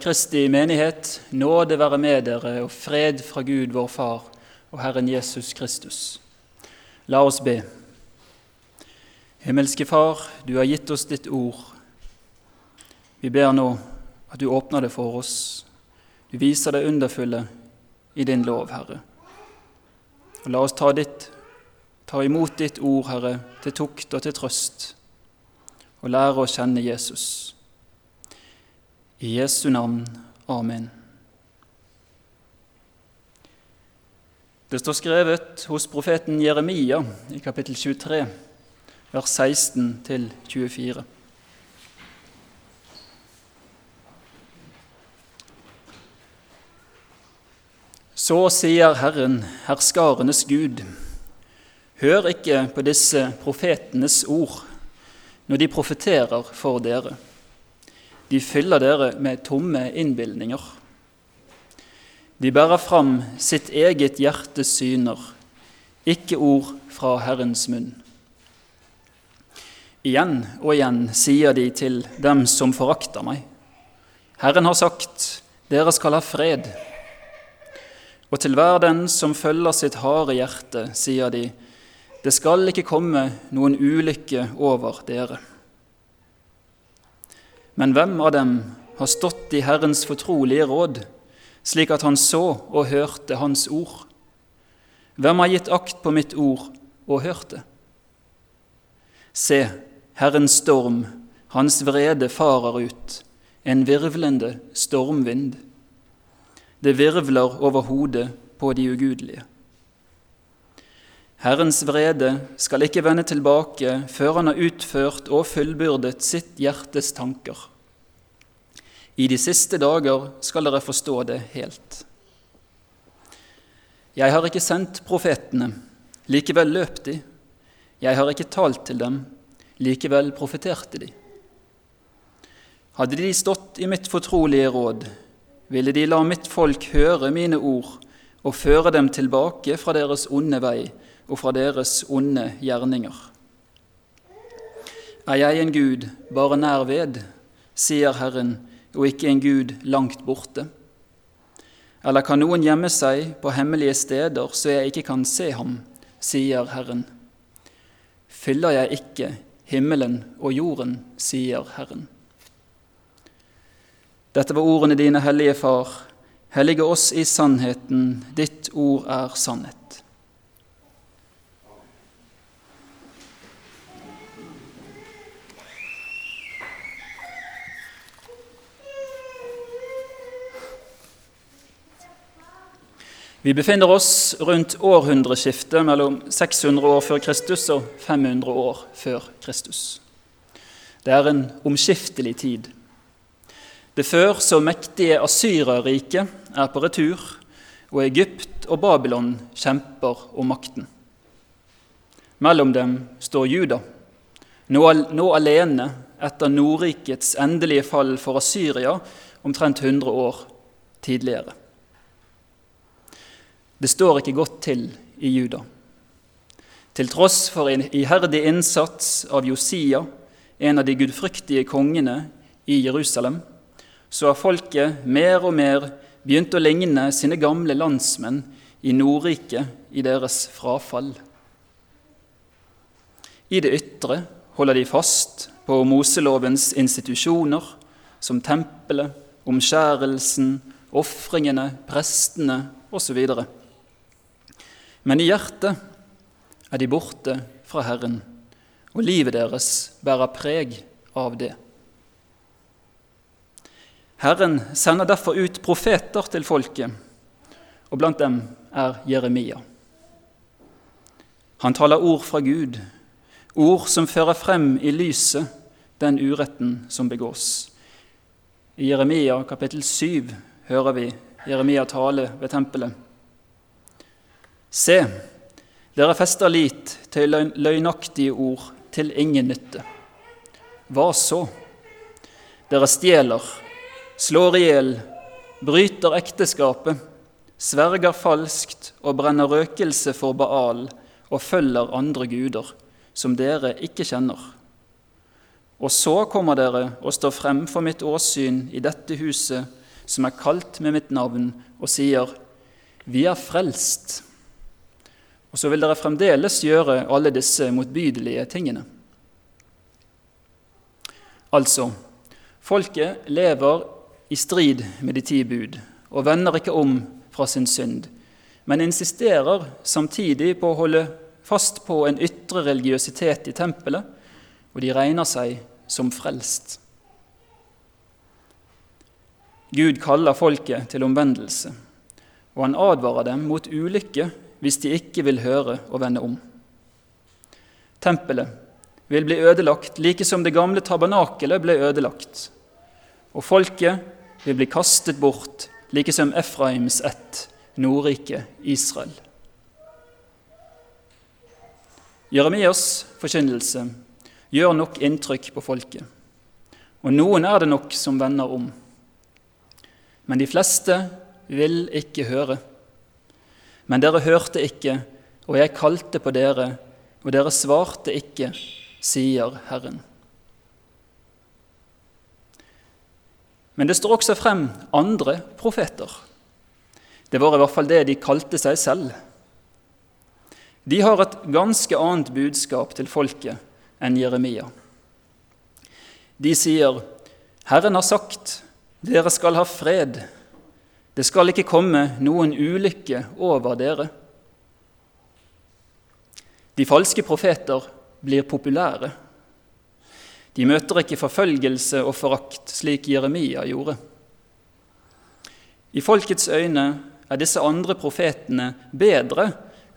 Kristi menighet, nåde være med dere og fred fra Gud vår Far og Herren Jesus Kristus. La oss be. Himmelske Far, du har gitt oss ditt ord. Vi ber nå at du åpner det for oss. Du viser det underfulle i din lov, Herre. Og la oss ta, ditt, ta imot ditt ord, Herre, til tukt og til trøst, og lære å kjenne Jesus. I Jesu navn. Amen. Det står skrevet hos profeten Jeremia i kapittel 23, vers 16 24. Så sier Herren, herskarenes Gud, hør ikke på disse profetenes ord når de profeterer for dere. De fyller dere med tomme innbilninger. De bærer fram sitt eget hjertes syner, ikke ord fra Herrens munn. Igjen og igjen sier de til dem som forakter meg. Herren har sagt, dere skal ha fred. Og til hver den som følger sitt harde hjerte, sier de, det skal ikke komme noen ulykke over dere. Men hvem av dem har stått i Herrens fortrolige råd, slik at han så og hørte Hans ord? Hvem har gitt akt på mitt ord og hørt det? Se, Herrens storm, hans vrede farer ut, en virvlende stormvind. Det virvler over hodet på de ugudelige. Herrens vrede skal ikke vende tilbake før han har utført og fullbyrdet sitt hjertes tanker. I de siste dager skal dere forstå det helt. Jeg har ikke sendt profetene, likevel løp de. Jeg har ikke talt til dem, likevel profeterte de. Hadde de stått i mitt fortrolige råd, ville de la mitt folk høre mine ord og føre dem tilbake fra deres onde vei og fra deres onde gjerninger. Er jeg en Gud bare nær ved, sier Herren, og ikke en Gud langt borte? Eller kan noen gjemme seg på hemmelige steder så jeg ikke kan se ham, sier Herren. Fyller jeg ikke himmelen og jorden, sier Herren. Dette var ordene dine, hellige Far. Hellige oss i sannheten, ditt ord er sannhet. Vi befinner oss rundt århundreskiftet mellom 600 år før Kristus og 500 år før Kristus. Det er en omskiftelig tid. Det før så mektige Asyrerriket er på retur, og Egypt og Babylon kjemper om makten. Mellom dem står Juda, nå, nå alene etter Nordrikets endelige fall for Asyria omtrent 100 år tidligere. Det står ikke godt til i Juda. Til tross for en iherdig innsats av Josia, en av de gudfryktige kongene i Jerusalem, så har folket mer og mer begynt å ligne sine gamle landsmenn i Nordriket i deres frafall. I det ytre holder de fast på Moselovens institusjoner, som tempelet, omskjærelsen, ofringene, prestene osv. Men i hjertet er de borte fra Herren, og livet deres bærer preg av det. Herren sender derfor ut profeter til folket, og blant dem er Jeremia. Han taler ord fra Gud, ord som fører frem i lyset den uretten som begås. I Jeremia kapittel 7 hører vi Jeremia tale ved tempelet. Se, dere fester lit til løgnaktige ord til ingen nytte. Hva så? Dere stjeler, slår i hjel, bryter ekteskapet, sverger falskt og brenner røkelse for Baal og følger andre guder, som dere ikke kjenner. Og så kommer dere og står frem for mitt åsyn i dette huset som er kalt med mitt navn, og sier:" Vi er frelst. Og så vil dere fremdeles gjøre alle disse motbydelige tingene. Altså, folket lever i strid med de ti bud og vender ikke om fra sin synd, men insisterer samtidig på å holde fast på en ytre religiøsitet i tempelet, og de regner seg som frelst. Gud kaller folket til omvendelse, og han advarer dem mot ulykke hvis de ikke vil høre og vende om. Tempelet vil bli ødelagt like som det gamle tabernakelet ble ødelagt, og folket vil bli kastet bort like som Efraims ett, Nordriket Israel. Jeremias forkynnelse gjør nok inntrykk på folket, og noen er det nok som vender om. Men de fleste vil ikke høre. Men dere hørte ikke, og jeg kalte på dere, og dere svarte ikke, sier Herren. Men det står også frem andre profeter. Det var i hvert fall det de kalte seg selv. De har et ganske annet budskap til folket enn Jeremia. De sier, 'Herren har sagt, dere skal ha fred.' 'Det skal ikke komme noen ulykke over dere.' De falske profeter blir populære. De møter ikke forfølgelse og forakt, slik Jeremia gjorde. I folkets øyne er disse andre profetene bedre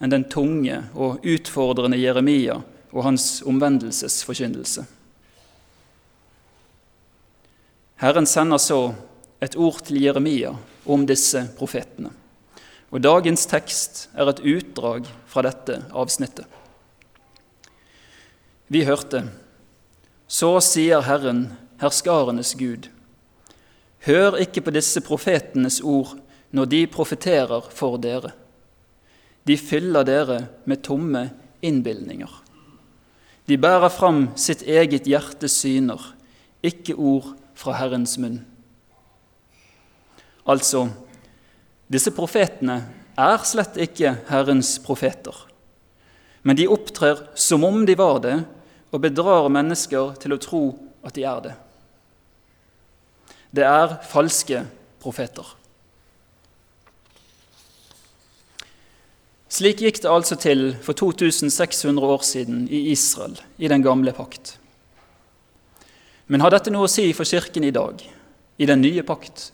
enn den tunge og utfordrende Jeremia og hans omvendelsesforkynnelse. Herren sender så et ord til Jeremia om disse profetene. Og dagens tekst er et utdrag fra dette avsnittet. Vi hørte Så sier Herren, herskarenes Gud. Hør ikke på disse profetenes ord når de profeterer for dere. De fyller dere med tomme innbilninger. De bærer fram sitt eget hjertes syner, ikke ord fra Herrens munn. Altså, disse profetene er slett ikke Herrens profeter, men de opptrer som om de var det, og bedrar mennesker til å tro at de er det. Det er falske profeter. Slik gikk det altså til for 2600 år siden i Israel, i den gamle pakt. Men har dette noe å si for Kirken i dag, i den nye pakt?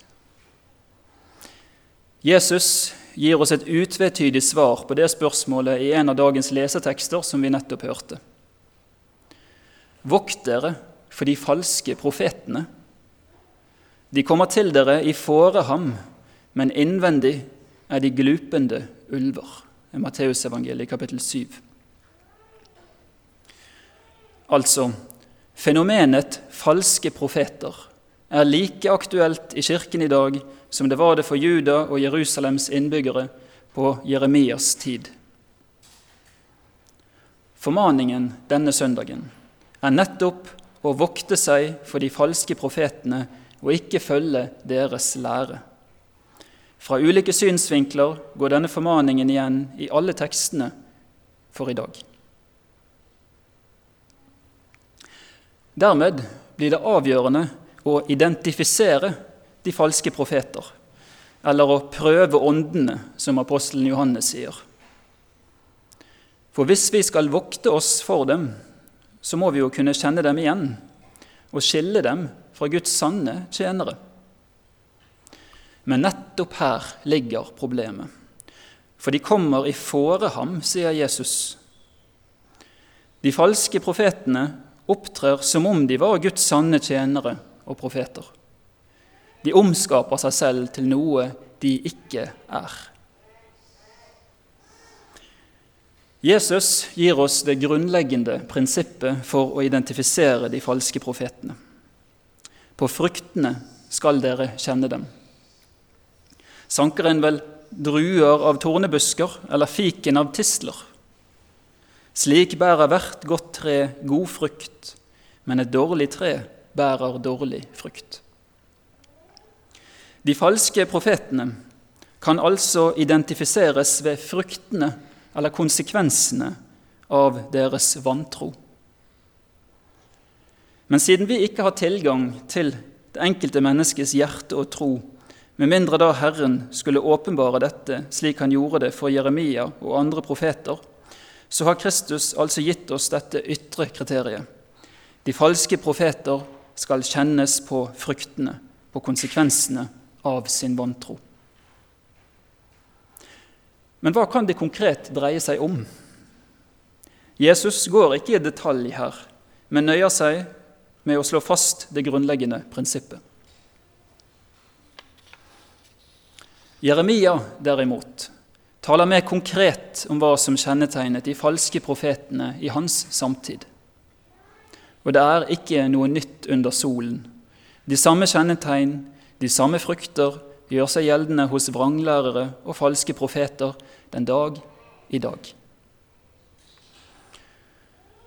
Jesus gir oss et utvetydig svar på det spørsmålet i en av dagens lesetekster som vi nettopp hørte. Vokt dere for de falske profetene. De kommer til dere i fåreham, men innvendig er de glupende ulver. Matteusevangeliet kapittel 7. Altså, fenomenet falske profeter er like aktuelt i kirken i dag som det var det for Juda og Jerusalems innbyggere på Jeremias tid. Formaningen denne søndagen er nettopp å vokte seg for de falske profetene og ikke følge deres lære. Fra ulike synsvinkler går denne formaningen igjen i alle tekstene for i dag. Dermed blir det avgjørende å identifisere de falske profeter, eller å prøve åndene, som apostelen Johannes sier. For hvis vi skal vokte oss for dem, så må vi jo kunne kjenne dem igjen og skille dem fra Guds sanne tjenere. Men nettopp her ligger problemet. For de kommer i fåreham, sier Jesus. De falske profetene opptrer som om de var Guds sanne tjenere og profeter. De omskaper seg selv til noe de ikke er. Jesus gir oss det grunnleggende prinsippet for å identifisere de falske profetene. På fruktene skal dere kjenne dem. Sanker en vel druer av tornebusker eller fiken av tisler? Slik bærer hvert godt tre god frukt, men et dårlig tre bærer dårlig frukt. De falske profetene kan altså identifiseres ved fruktene eller konsekvensene av deres vantro. Men siden vi ikke har tilgang til det enkelte menneskes hjerte og tro, med mindre da Herren skulle åpenbare dette slik han gjorde det for Jeremia og andre profeter, så har Kristus altså gitt oss dette ytre kriteriet. De falske profeter skal kjennes på fruktene, på konsekvensene av sin vantro. Men hva kan det konkret dreie seg om? Jesus går ikke i detalj her, men nøyer seg med å slå fast det grunnleggende prinsippet. Jeremia, derimot, taler mer konkret om hva som kjennetegnet de falske profetene i hans samtid. Og det er ikke noe nytt under solen. De samme kjennetegn, de samme frukter, gjør seg gjeldende hos vranglærere og falske profeter den dag i dag.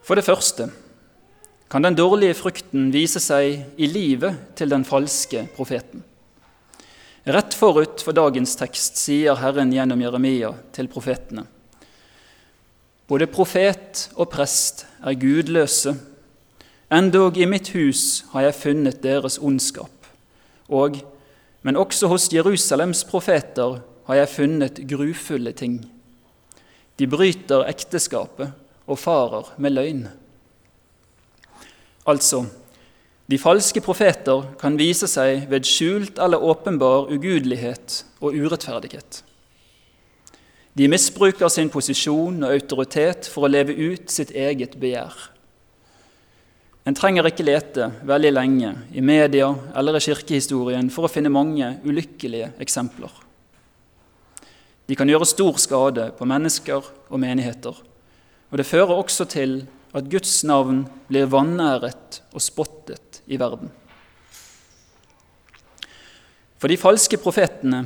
For det første kan den dårlige frukten vise seg i livet til den falske profeten. Rett forut for dagens tekst sier Herren gjennom Jeremia til profetene. Både profet og prest er gudløse, endog i mitt hus har jeg funnet deres ondskap. Og, men også hos Jerusalems profeter har jeg funnet grufulle ting. De bryter ekteskapet og farer med løgn. Altså, de falske profeter kan vise seg ved skjult eller åpenbar ugudelighet og urettferdighet. De misbruker sin posisjon og autoritet for å leve ut sitt eget begjær. En trenger ikke lete veldig lenge i media eller i kirkehistorien for å finne mange ulykkelige eksempler. De kan gjøre stor skade på mennesker og menigheter, og det fører også til at Guds navn blir vanæret og spottet i verden. For de falske profetene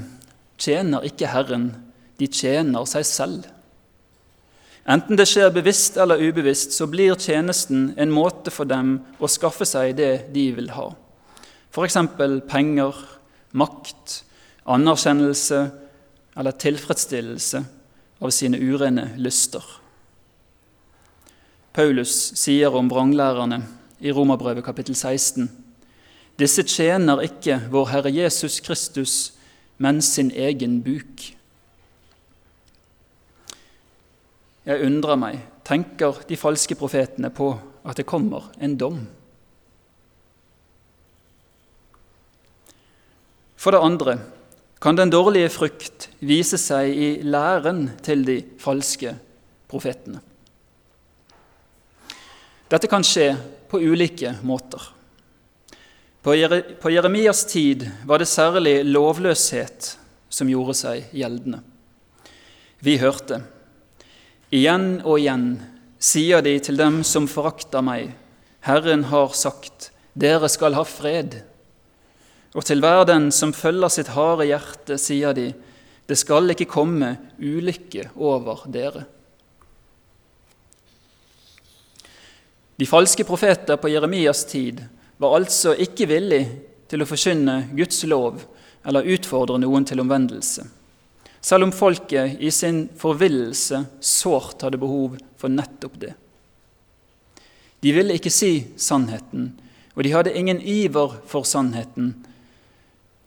tjener ikke Herren, de tjener seg selv. Enten det skjer bevisst eller ubevisst, så blir tjenesten en måte for dem å skaffe seg det de vil ha. F.eks. penger, makt, anerkjennelse eller tilfredsstillelse av sine urene lyster. Paulus sier om vranglærerne i Romerbrevet kapittel 16. Disse tjener ikke vår Herre Jesus Kristus, men sin egen buk. Jeg undrer meg, tenker de falske profetene på at det kommer en dom? For det andre kan den dårlige frukt vise seg i læren til de falske profetene. Dette kan skje på ulike måter. På Jeremias tid var det særlig lovløshet som gjorde seg gjeldende. Vi hørte igjen og igjen sier de til dem som forakter meg, Herren har sagt, dere skal ha fred. Og til hver den som følger sitt harde hjerte, sier de, det skal ikke komme ulykke over dere. De falske profeter på Jeremias tid var altså ikke villig til å forkynne Guds lov eller utfordre noen til omvendelse, selv om folket i sin forvillelse sårt hadde behov for nettopp det. De ville ikke si sannheten, og de hadde ingen iver for sannheten.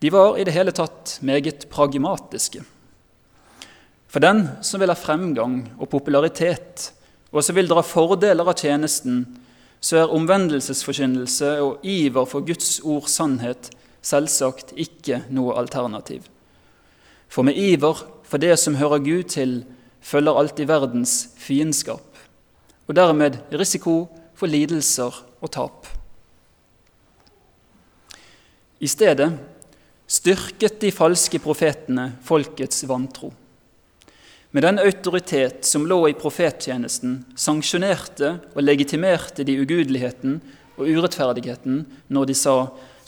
De var i det hele tatt meget pragmatiske. For den som vil ha fremgang og popularitet, og som vil dra fordeler av tjenesten, så er omvendelsesforkynnelse og iver for Guds ords sannhet selvsagt ikke noe alternativ. For med iver for det som hører Gud til, følger alltid verdens fiendskap, og dermed risiko for lidelser og tap. I stedet styrket de falske profetene folkets vantro. Med den autoritet som lå i profettjenesten, sanksjonerte og legitimerte de ugudeligheten og urettferdigheten når de sa:"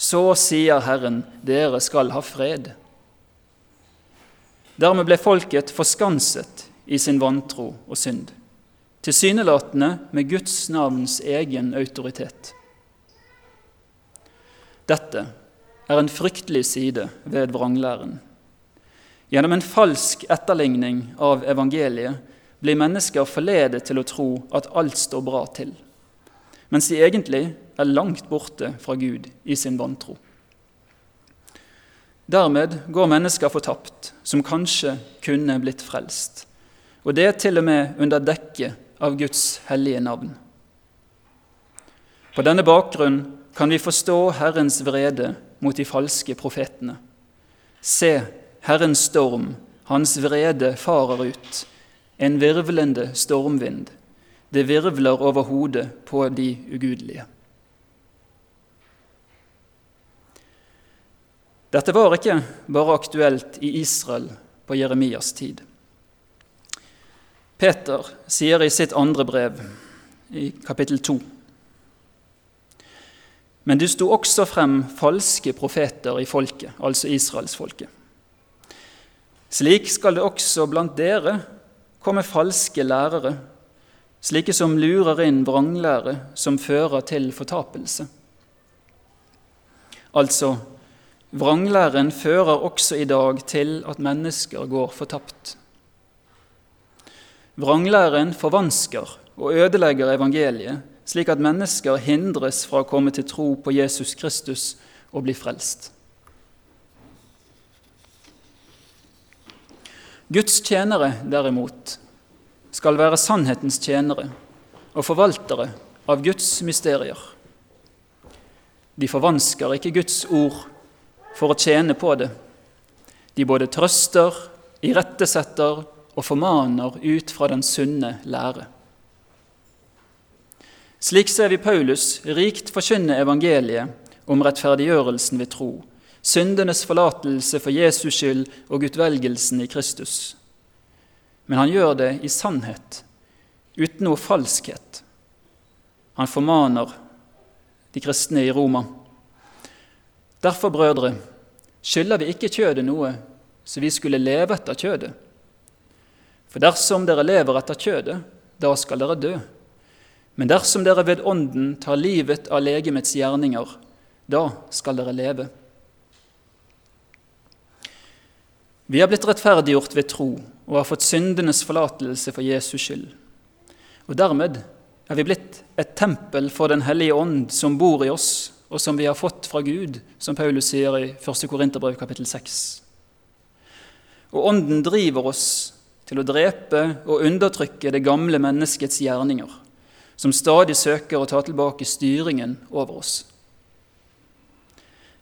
Så sier Herren, dere skal ha fred. Dermed ble folket forskanset i sin vantro og synd, tilsynelatende med Guds navns egen autoritet. Dette er en fryktelig side ved vranglæren. Gjennom en falsk etterligning av evangeliet blir mennesker forledet til å tro at alt står bra til, mens de egentlig er langt borte fra Gud i sin vantro. Dermed går mennesker fortapt som kanskje kunne blitt frelst, og det er til og med under dekke av Guds hellige navn. På denne bakgrunn kan vi forstå Herrens vrede mot de falske profetene. Se, Herrens storm, hans vrede farer ut, en virvlende stormvind. Det virvler over hodet på de ugudelige. Dette var ikke bare aktuelt i Israel på Jeremias tid. Peter sier i sitt andre brev, i kapittel 2 men det sto også frem falske profeter i folket, altså israelsfolket. Slik skal det også blant dere komme falske lærere, slike som lurer inn vranglære som fører til fortapelse. Altså, vranglæren fører også i dag til at mennesker går fortapt. Vranglæren forvansker og ødelegger evangeliet slik at mennesker hindres fra å komme til tro på Jesus Kristus og bli frelst. Guds tjenere, derimot, skal være sannhetens tjenere og forvaltere av Guds mysterier. De forvansker ikke Guds ord for å tjene på det. De både trøster, irettesetter og formaner ut fra den sunne lære. Slik ser vi Paulus rikt forkynne evangeliet om rettferdiggjørelsen ved tro, syndenes forlatelse for Jesus skyld og utvelgelsen i Kristus. Men han gjør det i sannhet, uten noe falskhet. Han formaner de kristne i Roma. Derfor, brødre, skylder vi ikke kjødet noe, så vi skulle leve etter kjødet. For dersom dere lever etter kjødet, da skal dere dø. Men dersom dere ved Ånden tar livet av legemets gjerninger, da skal dere leve. Vi har blitt rettferdiggjort ved tro og har fått syndenes forlatelse for Jesus skyld. Og dermed er vi blitt et tempel for Den hellige ånd som bor i oss, og som vi har fått fra Gud, som Paulus sier i 1. Korinterbrev kapittel 6. Og Ånden driver oss til å drepe og undertrykke det gamle menneskets gjerninger som stadig søker å ta tilbake styringen over oss.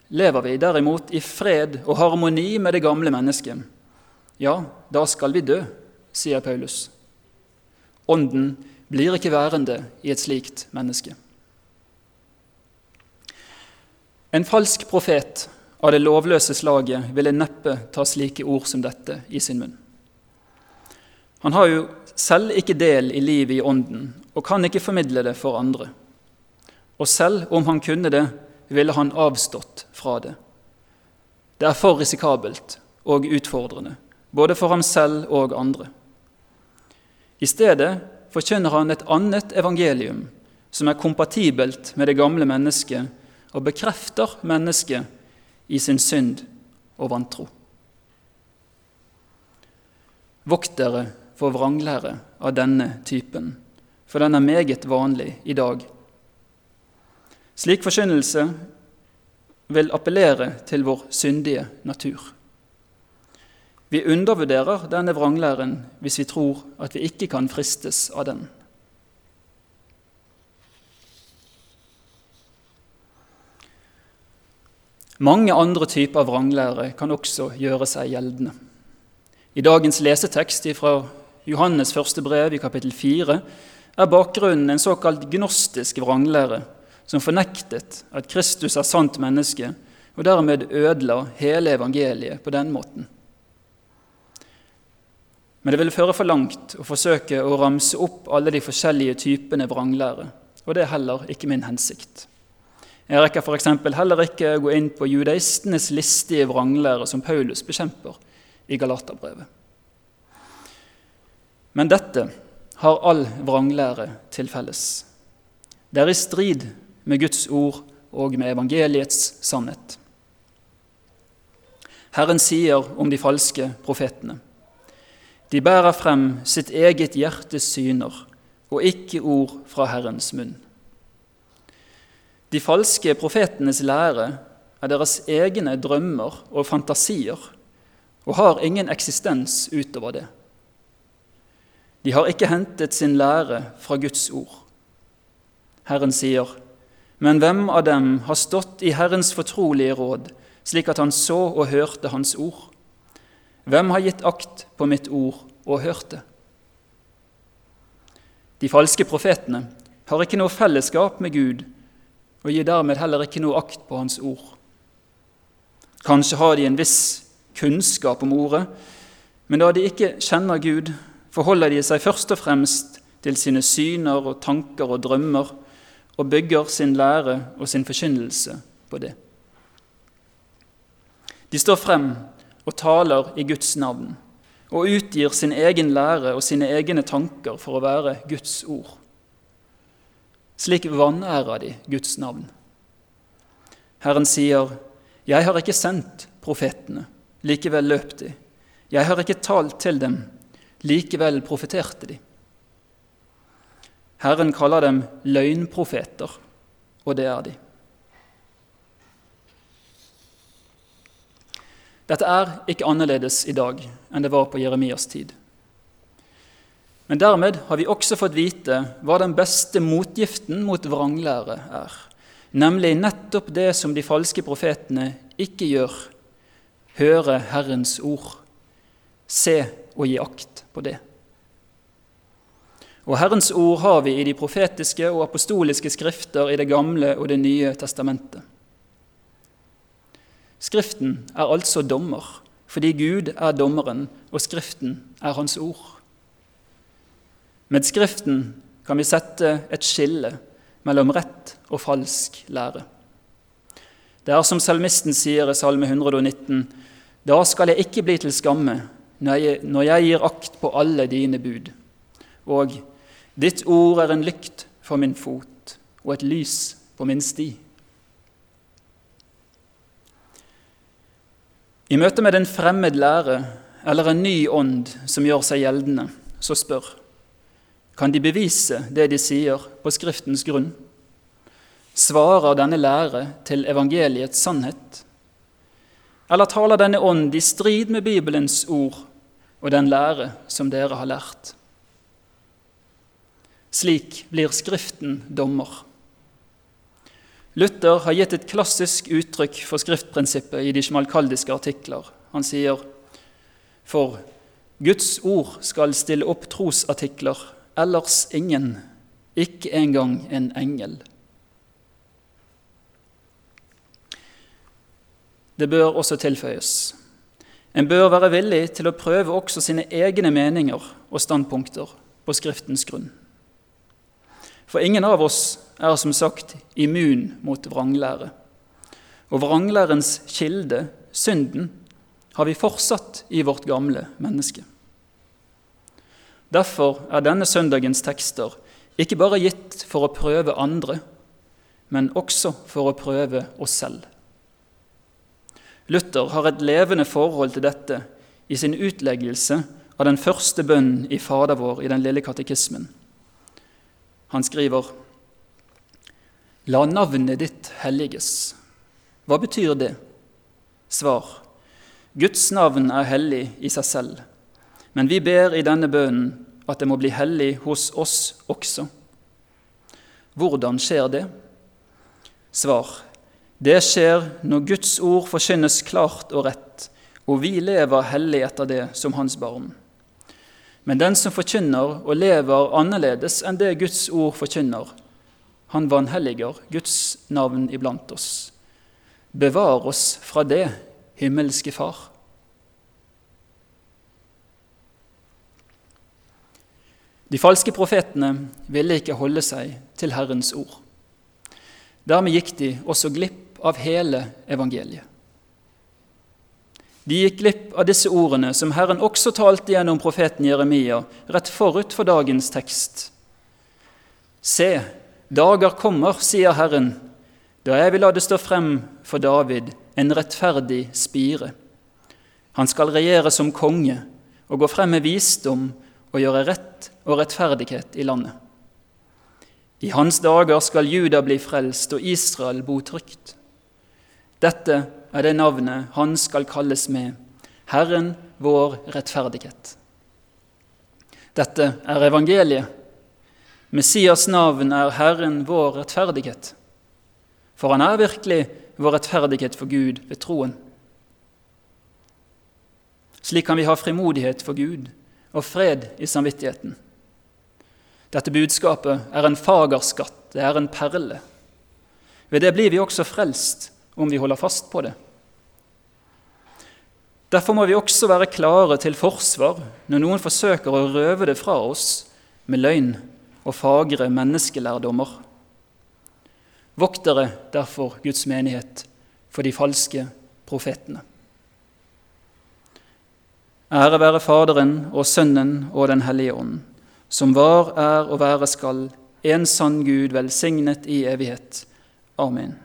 Lever vi derimot i fred og harmoni med det gamle mennesket, ja, da skal vi dø, sier Paulus. Ånden blir ikke værende i et slikt menneske. En falsk profet av det lovløse slaget ville neppe ta slike ord som dette i sin munn. Han har jo selv ikke del i livet i Ånden og kan ikke formidle det for andre. Og selv om han kunne det, ville han avstått fra det. Det er for risikabelt og utfordrende, både for ham selv og andre. I stedet forkynner han et annet evangelium som er kompatibelt med det gamle mennesket, og bekrefter mennesket i sin synd og vantro. Vokt dere for vranglære av denne typen, for den er meget vanlig i dag. Slik forkynnelse vil appellere til vår syndige natur. Vi undervurderer denne vranglæren hvis vi tror at vi ikke kan fristes av den. Mange andre typer vranglære kan også gjøre seg gjeldende. I dagens lesetekst fra Johannes første brev i kapittel 4 er bakgrunnen en såkalt gnostisk vranglære som fornektet at Kristus er sant menneske, og dermed ødela hele evangeliet på den måten. Men det ville føre for langt å forsøke å ramse opp alle de forskjellige typene vranglære, og det er heller ikke min hensikt. Jeg rekker f.eks. heller ikke gå inn på judaistenes listige vranglære som Paulus bekjemper i Galaterbrevet. Men dette har all vranglære til felles. Det er i strid med Guds ord og med evangeliets sannhet. Herren sier om de falske profetene. De bærer frem sitt eget hjertes syner og ikke ord fra Herrens munn. De falske profetenes lære er deres egne drømmer og fantasier og har ingen eksistens utover det. De har ikke hentet sin lære fra Guds ord. Herren sier, men hvem av dem har stått i Herrens fortrolige råd, slik at han så og hørte Hans ord? Hvem har gitt akt på mitt ord og hørt det? De falske profetene har ikke noe fellesskap med Gud og gir dermed heller ikke noe akt på Hans ord. Kanskje har de en viss kunnskap om Ordet, men da de ikke kjenner Gud, forholder de seg først og fremst til sine syner og tanker og drømmer og bygger sin lære og sin forkynnelse på det. De står frem og taler i Guds navn og utgir sin egen lære og sine egne tanker for å være Guds ord. Slik vanærer de Guds navn. Herren sier, 'Jeg har ikke sendt profetene, likevel løp de.' 'Jeg har ikke talt til dem, likevel profeterte de.' Herren kaller dem løgnprofeter, og det er de. Dette er ikke annerledes i dag enn det var på Jeremias tid. Men dermed har vi også fått vite hva den beste motgiften mot vranglære er, nemlig nettopp det som de falske profetene ikke gjør høre Herrens ord, se og gi akt på det. Og Herrens ord har vi i de profetiske og apostoliske skrifter i Det gamle og Det nye testamentet. Skriften er altså dommer, fordi Gud er dommeren, og Skriften er Hans ord. Med Skriften kan vi sette et skille mellom rett og falsk lære. Det er som salmisten sier i Salme 119.: Da skal jeg ikke bli til skamme når jeg gir akt på alle dine bud. Og ditt ord er en lykt for min fot og et lys på min sti. I møte med en fremmed lære eller en ny ånd som gjør seg gjeldende, så spør kan de bevise det de sier, på Skriftens grunn? Svarer denne lære til evangeliets sannhet? Eller taler denne ånd i strid med Bibelens ord og den lære som dere har lært? Slik blir Skriften dommer. Luther har gitt et klassisk uttrykk for skriftprinsippet i de smalkaldiske artikler. Han sier for Guds ord skal stille opp trosartikler, ellers ingen, ikke engang en engel. Det bør også tilføyes. En bør være villig til å prøve også sine egne meninger og standpunkter på Skriftens grunn. For ingen av oss er som sagt immun mot vranglære. Og vranglærens kilde, synden, har vi fortsatt i vårt gamle menneske. Derfor er denne søndagens tekster ikke bare gitt for å prøve andre, men også for å prøve oss selv. Luther har et levende forhold til dette i sin utleggelse av den første bønnen i Fader vår i den lille katekismen. Han skriver La navnet ditt helliges. Hva betyr det? Svar. Guds navn er hellig i seg selv, men vi ber i denne bønnen at det må bli hellig hos oss også. Hvordan skjer det? Svar. Det skjer når Guds ord forkynnes klart og rett, og vi lever hellig etter det som Hans barn. Men den som forkynner og lever annerledes enn det Guds ord forkynner, han vanhelliger Guds navn iblant oss. Bevar oss fra det, himmelske Far. De falske profetene ville ikke holde seg til Herrens ord. Dermed gikk de også glipp av hele evangeliet. De gikk glipp av disse ordene som Herren også talte gjennom profeten Jeremia rett forut for dagens tekst. Se, dager kommer, sier Herren, da jeg vil la det stå frem for David en rettferdig spire, Han skal regjere som konge og gå frem med visdom og gjøre rett og rettferdighet i landet. I hans dager skal Juda bli frelst og Israel bo trygt. Dette er det navnet han skal kalles med, Herren vår rettferdighet. Dette er evangeliet. Messias navn er Herren vår rettferdighet. For han er virkelig vår rettferdighet for Gud ved troen. Slik kan vi ha frimodighet for Gud og fred i samvittigheten. Dette budskapet er en fagerskatt, det er en perle. Ved det blir vi også frelst, om vi holder fast på det. Derfor må vi også være klare til forsvar når noen forsøker å røve det fra oss med løgn og fagre menneskelærdommer. Vokt dere derfor Guds menighet for de falske profetene. Ære være Faderen og Sønnen og Den hellige ånd, som var, er og være skal, en sann Gud velsignet i evighet. Amen.